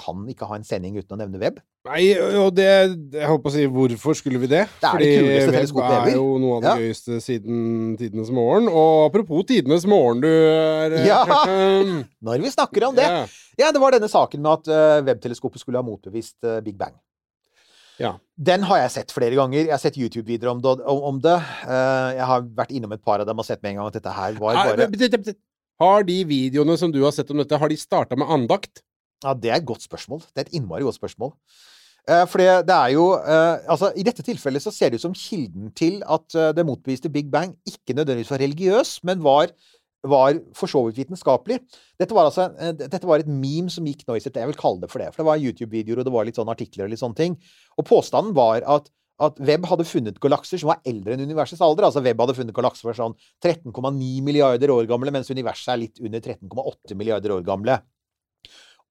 G: kan ikke ha en sending uten å nevne Webb.
D: Nei, og det Jeg holdt på å si hvorfor skulle vi det?
G: Det er det kuleste
D: web
G: teleskopet
D: er jo noe av det
G: Ja.
D: gøyeste siden tidenes morgen. Og apropos tidenes morgen, du er eh,
G: Ja. [LAUGHS] Når vi snakker om det
D: ja.
G: Ja, det var denne saken med at uh, webteleskopet skulle ha motbevist eh, Big Bang.
D: Ja.
G: Den har jeg sett flere ganger. Jeg har sett YouTube-videoer om, om, det. Eh, jeg har vært innom et par av dem og sett med en gang at dette her var bare.
D: Har de videoene som du har sett om dette, har de starta med andakt?
G: Ja, det er et godt spørsmål. Det er et innmari godt spørsmål. Eh, for det, det er jo eh, Altså, i dette tilfellet så ser det ut som kilden til at det motbeviste Big Bang ikke nødvendigvis var religiøs, men var var for så vidt vitenskapelig. Dette var altså eh, dette var et meme som gikk nå i sitt Jeg vil kalle det for det. For det var YouTube-videoer, og det var litt sånn artikler og litt sånne ting. Og påstanden var at at Webb hadde funnet galakser som var eldre enn universets alder. Altså Webb hadde funnet galakser som var sånn 13,9 milliarder år gamle, mens universet er litt under 13,8 milliarder år gamle.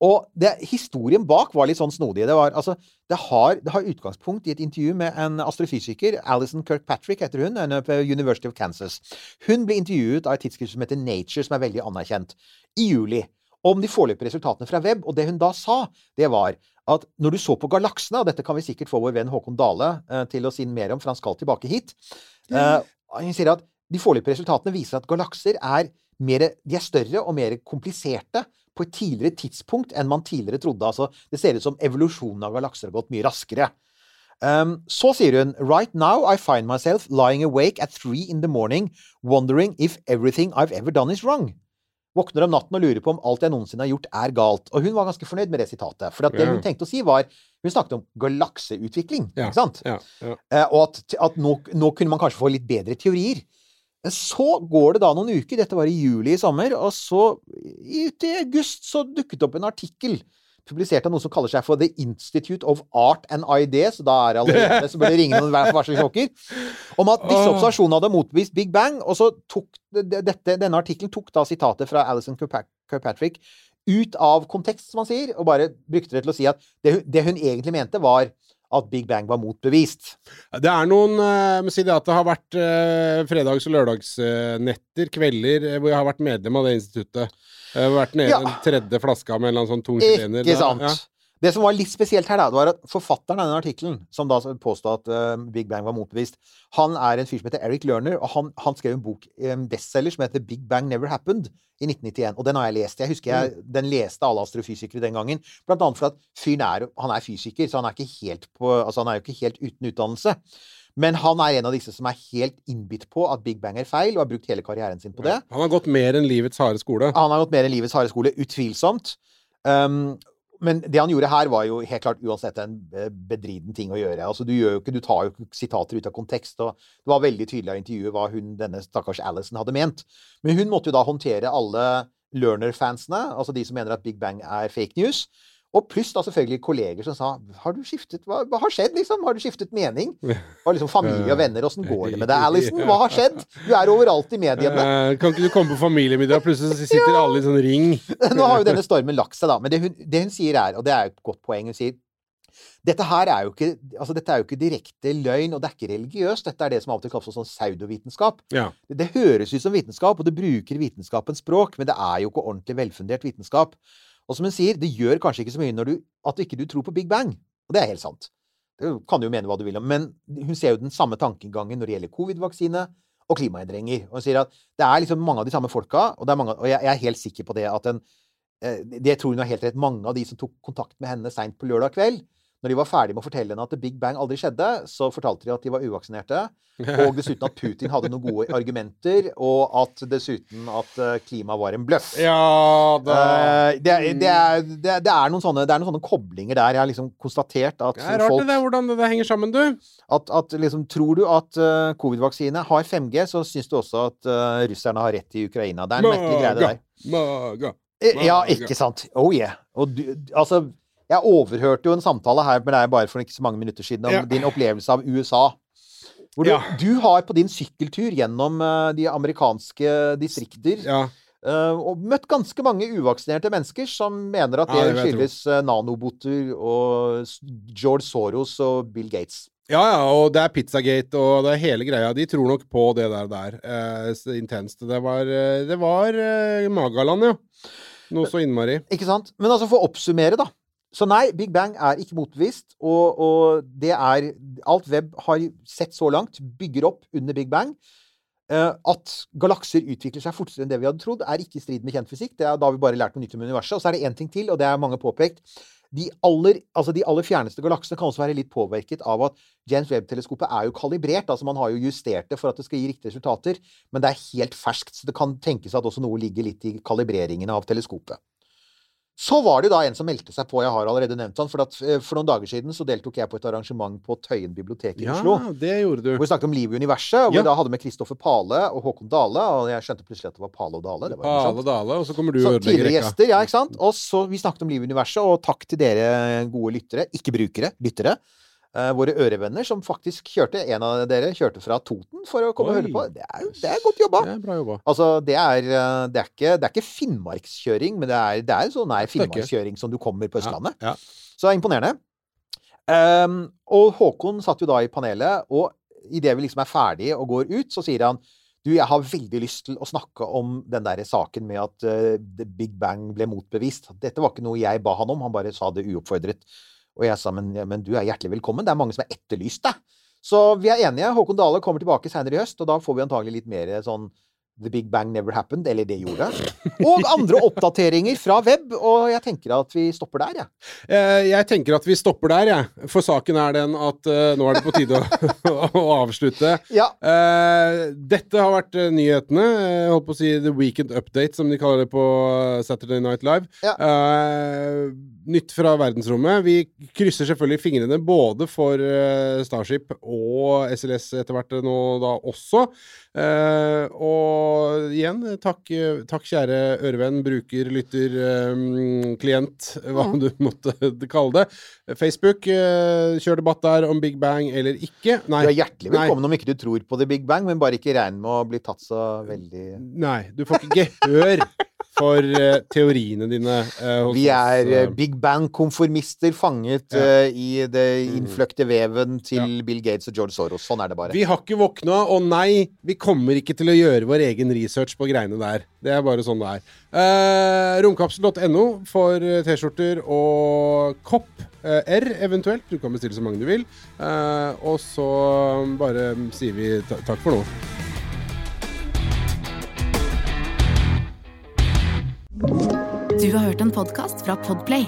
G: Og det, historien bak var litt sånn snodig. Det, var, altså, det, har, det har utgangspunkt i et intervju med en astrofysiker, Alison Kirkpatrick heter hun, på University of Kansas. Hun ble intervjuet av et tidsskrift som heter Nature, som er veldig anerkjent, i juli. Om de foreløpige resultatene fra web. Og det hun da sa, det var at når du så på galaksene, og dette kan vi sikkert få vår venn Håkon Dale eh, til å si mer om, for han skal tilbake hit eh, Hun sier at de foreløpige resultatene viser at galakser er, mer, de er større og mer kompliserte på et tidligere tidspunkt enn man tidligere trodde. Altså, det ser ut som evolusjonen av galakser har gått mye raskere. Um, så sier hun Right now I find myself lying awake at three in the morning wondering if everything I've ever done is wrong. Våkner om natten og lurer på om alt jeg noensinne har gjort, er galt. Og hun var ganske fornøyd med det sitatet. For at det
D: Ja.
G: hun tenkte å si, var Hun snakket om galakseutvikling,
D: yeah.
G: ikke sant?
D: Yeah.
G: Eh, og at, at nå, nå kunne man kanskje få litt bedre teorier. Men Så går det da noen uker, dette var i juli i sommer, og så ut i august så dukket det opp en artikkel publisert av noe som kaller seg for The Institute of Art and Ideas, så da er det allerede så bør det ringe noen varselklokker, om at disse observasjonene hadde motbevist Big Bang, og så tok dette, denne artikkelen tok da sitatet fra Alison Kirkpatrick ut av kontekst, som man sier, og bare brukte det til å si at det, det hun egentlig mente, var at Big Bang var motbevist.
D: Det er noen eh, jeg må si det at det har vært eh, fredags- og lørdagsnetter, kvelder, eh, hvor jeg har vært medlem av det instituttet. Jeg har vært nede
G: Ja.
D: den tredje flaska med en eller annen sånn tung chilener.
G: Ikke sant?
D: Ja.
G: Det som var litt spesielt her, da, det var at forfatteren av denne artikkelen, som da påstod at uh, Big Bang var motbevist, han er en fyr som heter Eric Lerner, og han, han skrev en bok, en bestselger, som heter Big Bang Never Happened, i 1991. Og den har jeg lest. Jeg husker jeg,
D: Mm.
G: den leste alle astrofysikere den gangen. Blant annet fordi at fyren er, han er fysiker, så han er, ikke helt på, altså han er jo ikke helt uten utdannelse. Men han er en av disse som er helt innbitt på at Big Bang er feil, og har brukt hele karrieren sin på det.
D: Han har gått mer enn livets harde skole.
G: Han har gått mer enn livets harde skole, utvilsomt. Um, men det han gjorde her, var jo helt klart uansett en bedriden ting å gjøre. Altså, du, gjør jo ikke, du tar jo sitater ut av kontekst, og det var veldig tydelig av intervjuet hva hun, denne stakkars Alison hadde ment. Men hun måtte jo da håndtere alle Learner-fansene, altså de som mener at Big Bang er fake news. Og pluss da selvfølgelig kolleger som sa Har du skiftet Hva, hva har skjedd, liksom? Har du skiftet mening? Og liksom familie og venner. Åssen går det med deg, Alison? Hva har skjedd? Du er overalt i mediene.
D: Eh, kan ikke du komme på familiemiddag, plutselig så sitter alle i sånn ring? [LAUGHS]
G: Nå har jo denne stormen lagt seg, da. Men det hun, det hun sier er, og det er et godt poeng, hun sier dette her er jo ikke, altså dette er jo ikke direkte løgn, og det er ikke religiøst. Dette er det som av og til kalles sånn pseudovitenskap.
D: Ja.
G: Det, det høres ut som vitenskap, og det bruker vitenskapens språk, men det er jo ikke ordentlig velfundert vitenskap. Og som hun sier, det gjør kanskje ikke så mye når du, at ikke du tror på Big Bang. Og det er helt sant. Det kan du jo mene hva du vil om, men hun ser jo den samme tankegangen når det gjelder covid-vaksine og klimaendringer. Og hun sier at det er liksom mange av de samme folka, og, mange, og jeg er helt sikker på det at en eh, Det tror hun har helt rett. Mange av de som tok kontakt med henne seint på lørdag kveld, Når de var ferdige med å fortelle henne at The Big Bang aldri skjedde, så fortalte de at de var uvaksinerte. [LAUGHS] Og dessuten at Putin hadde noen gode argumenter, og at dessuten at klima klimaet var en bløff.
D: Ja
G: Eh, det, det, er, det, det, er noen sånne, det er noen sånne koblinger der. Jeg har liksom konstatert at folk
D: Det er rart
G: folk
D: det der, hvordan det henger sammen, du.
G: at, at liksom, Tror du at uh, covid-vaksine har 5G, så syns du også at uh, russerne har rett i Ukraina. Det er en merkelig greie, det der.
D: Maga.
G: Maga. Ja, ikke sant. Oh yeah. Og du, altså, jeg overhørte jo en samtale her med deg bare for ikke så mange minutter siden om
D: Ja.
G: din opplevelse av USA. Hvor du,
D: Ja.
G: du har på din sykkeltur gjennom eh, de amerikanske distrikter
D: Ja.
G: eh, og møtt ganske mange uvaksinerte mennesker som mener at det skyldes eh, nanoboter og George Soros og Bill Gates.
D: Ja, ja, og det er Pizzagate og det er hele greia. De tror nok på det der der. Eh, intenst. Det var, det var eh, Magaland, ja. Noe så innmari.
G: Ikke sant? Men altså, for å oppsummere, da. Så nei, Big Bang er ikke motbevist, og, og det er Alt web har sett så langt, bygger opp under Big Bang. Eh, at galakser utvikler seg fortere enn det vi hadde trodd, er ikke i strid med kjent fysikk. Det er, da vi bare lært noe nytt om universet. Og så er det én ting til, og det er mange påpekt. De aller, altså de aller fjerneste galaksene kan også være litt påvirket av at James Webb-teleskopet er jo kalibrert. altså Man har jo justert det for at det skal gi riktige resultater, men det er helt ferskt. Så det kan tenkes at også noe ligger litt i kalibreringen av teleskopet. Så var det da en som meldte seg på, jeg har allerede nevnt han, for, at, eh, for noen dager siden så deltok jeg på et arrangement på Tøyen bibliotek i
D: Ja,
G: Oslo.
D: det gjorde du.
G: Hvor vi snakket om livet i universet, hvor
D: Ja.
G: vi da hadde med Kristoffer Pale og Håkon Dale. Og jeg skjønte plutselig at det var Pale og Dale. Det var
D: Pale
G: og
D: Dale, og så kommer du
G: Så
D: og ødelegger rekka.
G: gjester, ja, ikke sant? Og så vi snakket om livet i universet, og takk til dere gode lyttere, ikke brukere, lyttere. Eh, våre ørevenner som faktisk kjørte, en av dere kjørte fra Toten for å komme og høre på. Det er, det er godt jobba.
D: Det er bra jobba.
G: Altså, det er, eh, det er, ikke, det er ikke finnmarkskjøring, men det er, det er sånn
D: ikke.
G: finnmarkskjøring som du kommer på Østlandet.
D: Ja.
G: Så det er imponerende. Um, og Håkon satt jo da i panelet, og idet vi liksom er ferdige og går ut, så sier han du, jeg har veldig lyst til å snakke om den der saken med at uh, The Big Bang ble motbevist. Dette var ikke noe jeg ba han om, han bare sa det uoppfordret. Og jeg sa, men, men du er hjertelig velkommen, det er mange som har etterlyst deg. Så vi er enige. Håkon Dale kommer tilbake senere i høst, og da får vi antagelig litt mer sånn The Big Bang Never Happened, eller det gjorde. Og andre oppdateringer fra web, og jeg tenker at vi stopper der, jeg.
D: Eh, Jeg tenker at vi stopper der, jeg. For saken er den at eh, nå er det på tide å, [LAUGHS] å avslutte.
G: Ja.
D: Eh, dette har vært eh, nyhetene. eh, Jeg holdt på å si The Weekend Update, som de kaller det på eh, Saturday Night Live.
G: Ja.
D: Eh, nytt fra verdensrommet. Vi krysser selvfølgelig fingrene både for eh, Starship og SLS etter hvert nå da også. Eh, og igjen, takk, eh, takk kjære ørevenn, bruker, lytter, eh, klient, hva du [LAUGHS] måtte kalle det. Facebook, eh, kjør debatt der om Big Bang eller ikke. Nei.
G: Du er hjertelig
D: Nei.
G: velkommen om ikke du tror på The Big Bang, men bare ikke regn med å bli tatt så veldig
D: Nei, du får ikke gehør for eh, teoriene dine. eh,
G: Vi er eh,
D: eh.
G: Big Bang-konformister fanget
D: Ja.
G: uh, i det innfløkte veven til Bill Gates og George Soros. Sånn er det bare.
D: Vi har ikke våkna, og nei, vi kommer ikke til å gjøre vår egen research på greiene der. Det er bare sånn det er. Uh, Romkapsel.no for eh, T-skjorter og kopp. Uh, R eventuelt. Du kan bestille så mange du vil. Eh, og så bare sier vi ta takk for nå.
B: Du har hørt en podcast fra Podplay.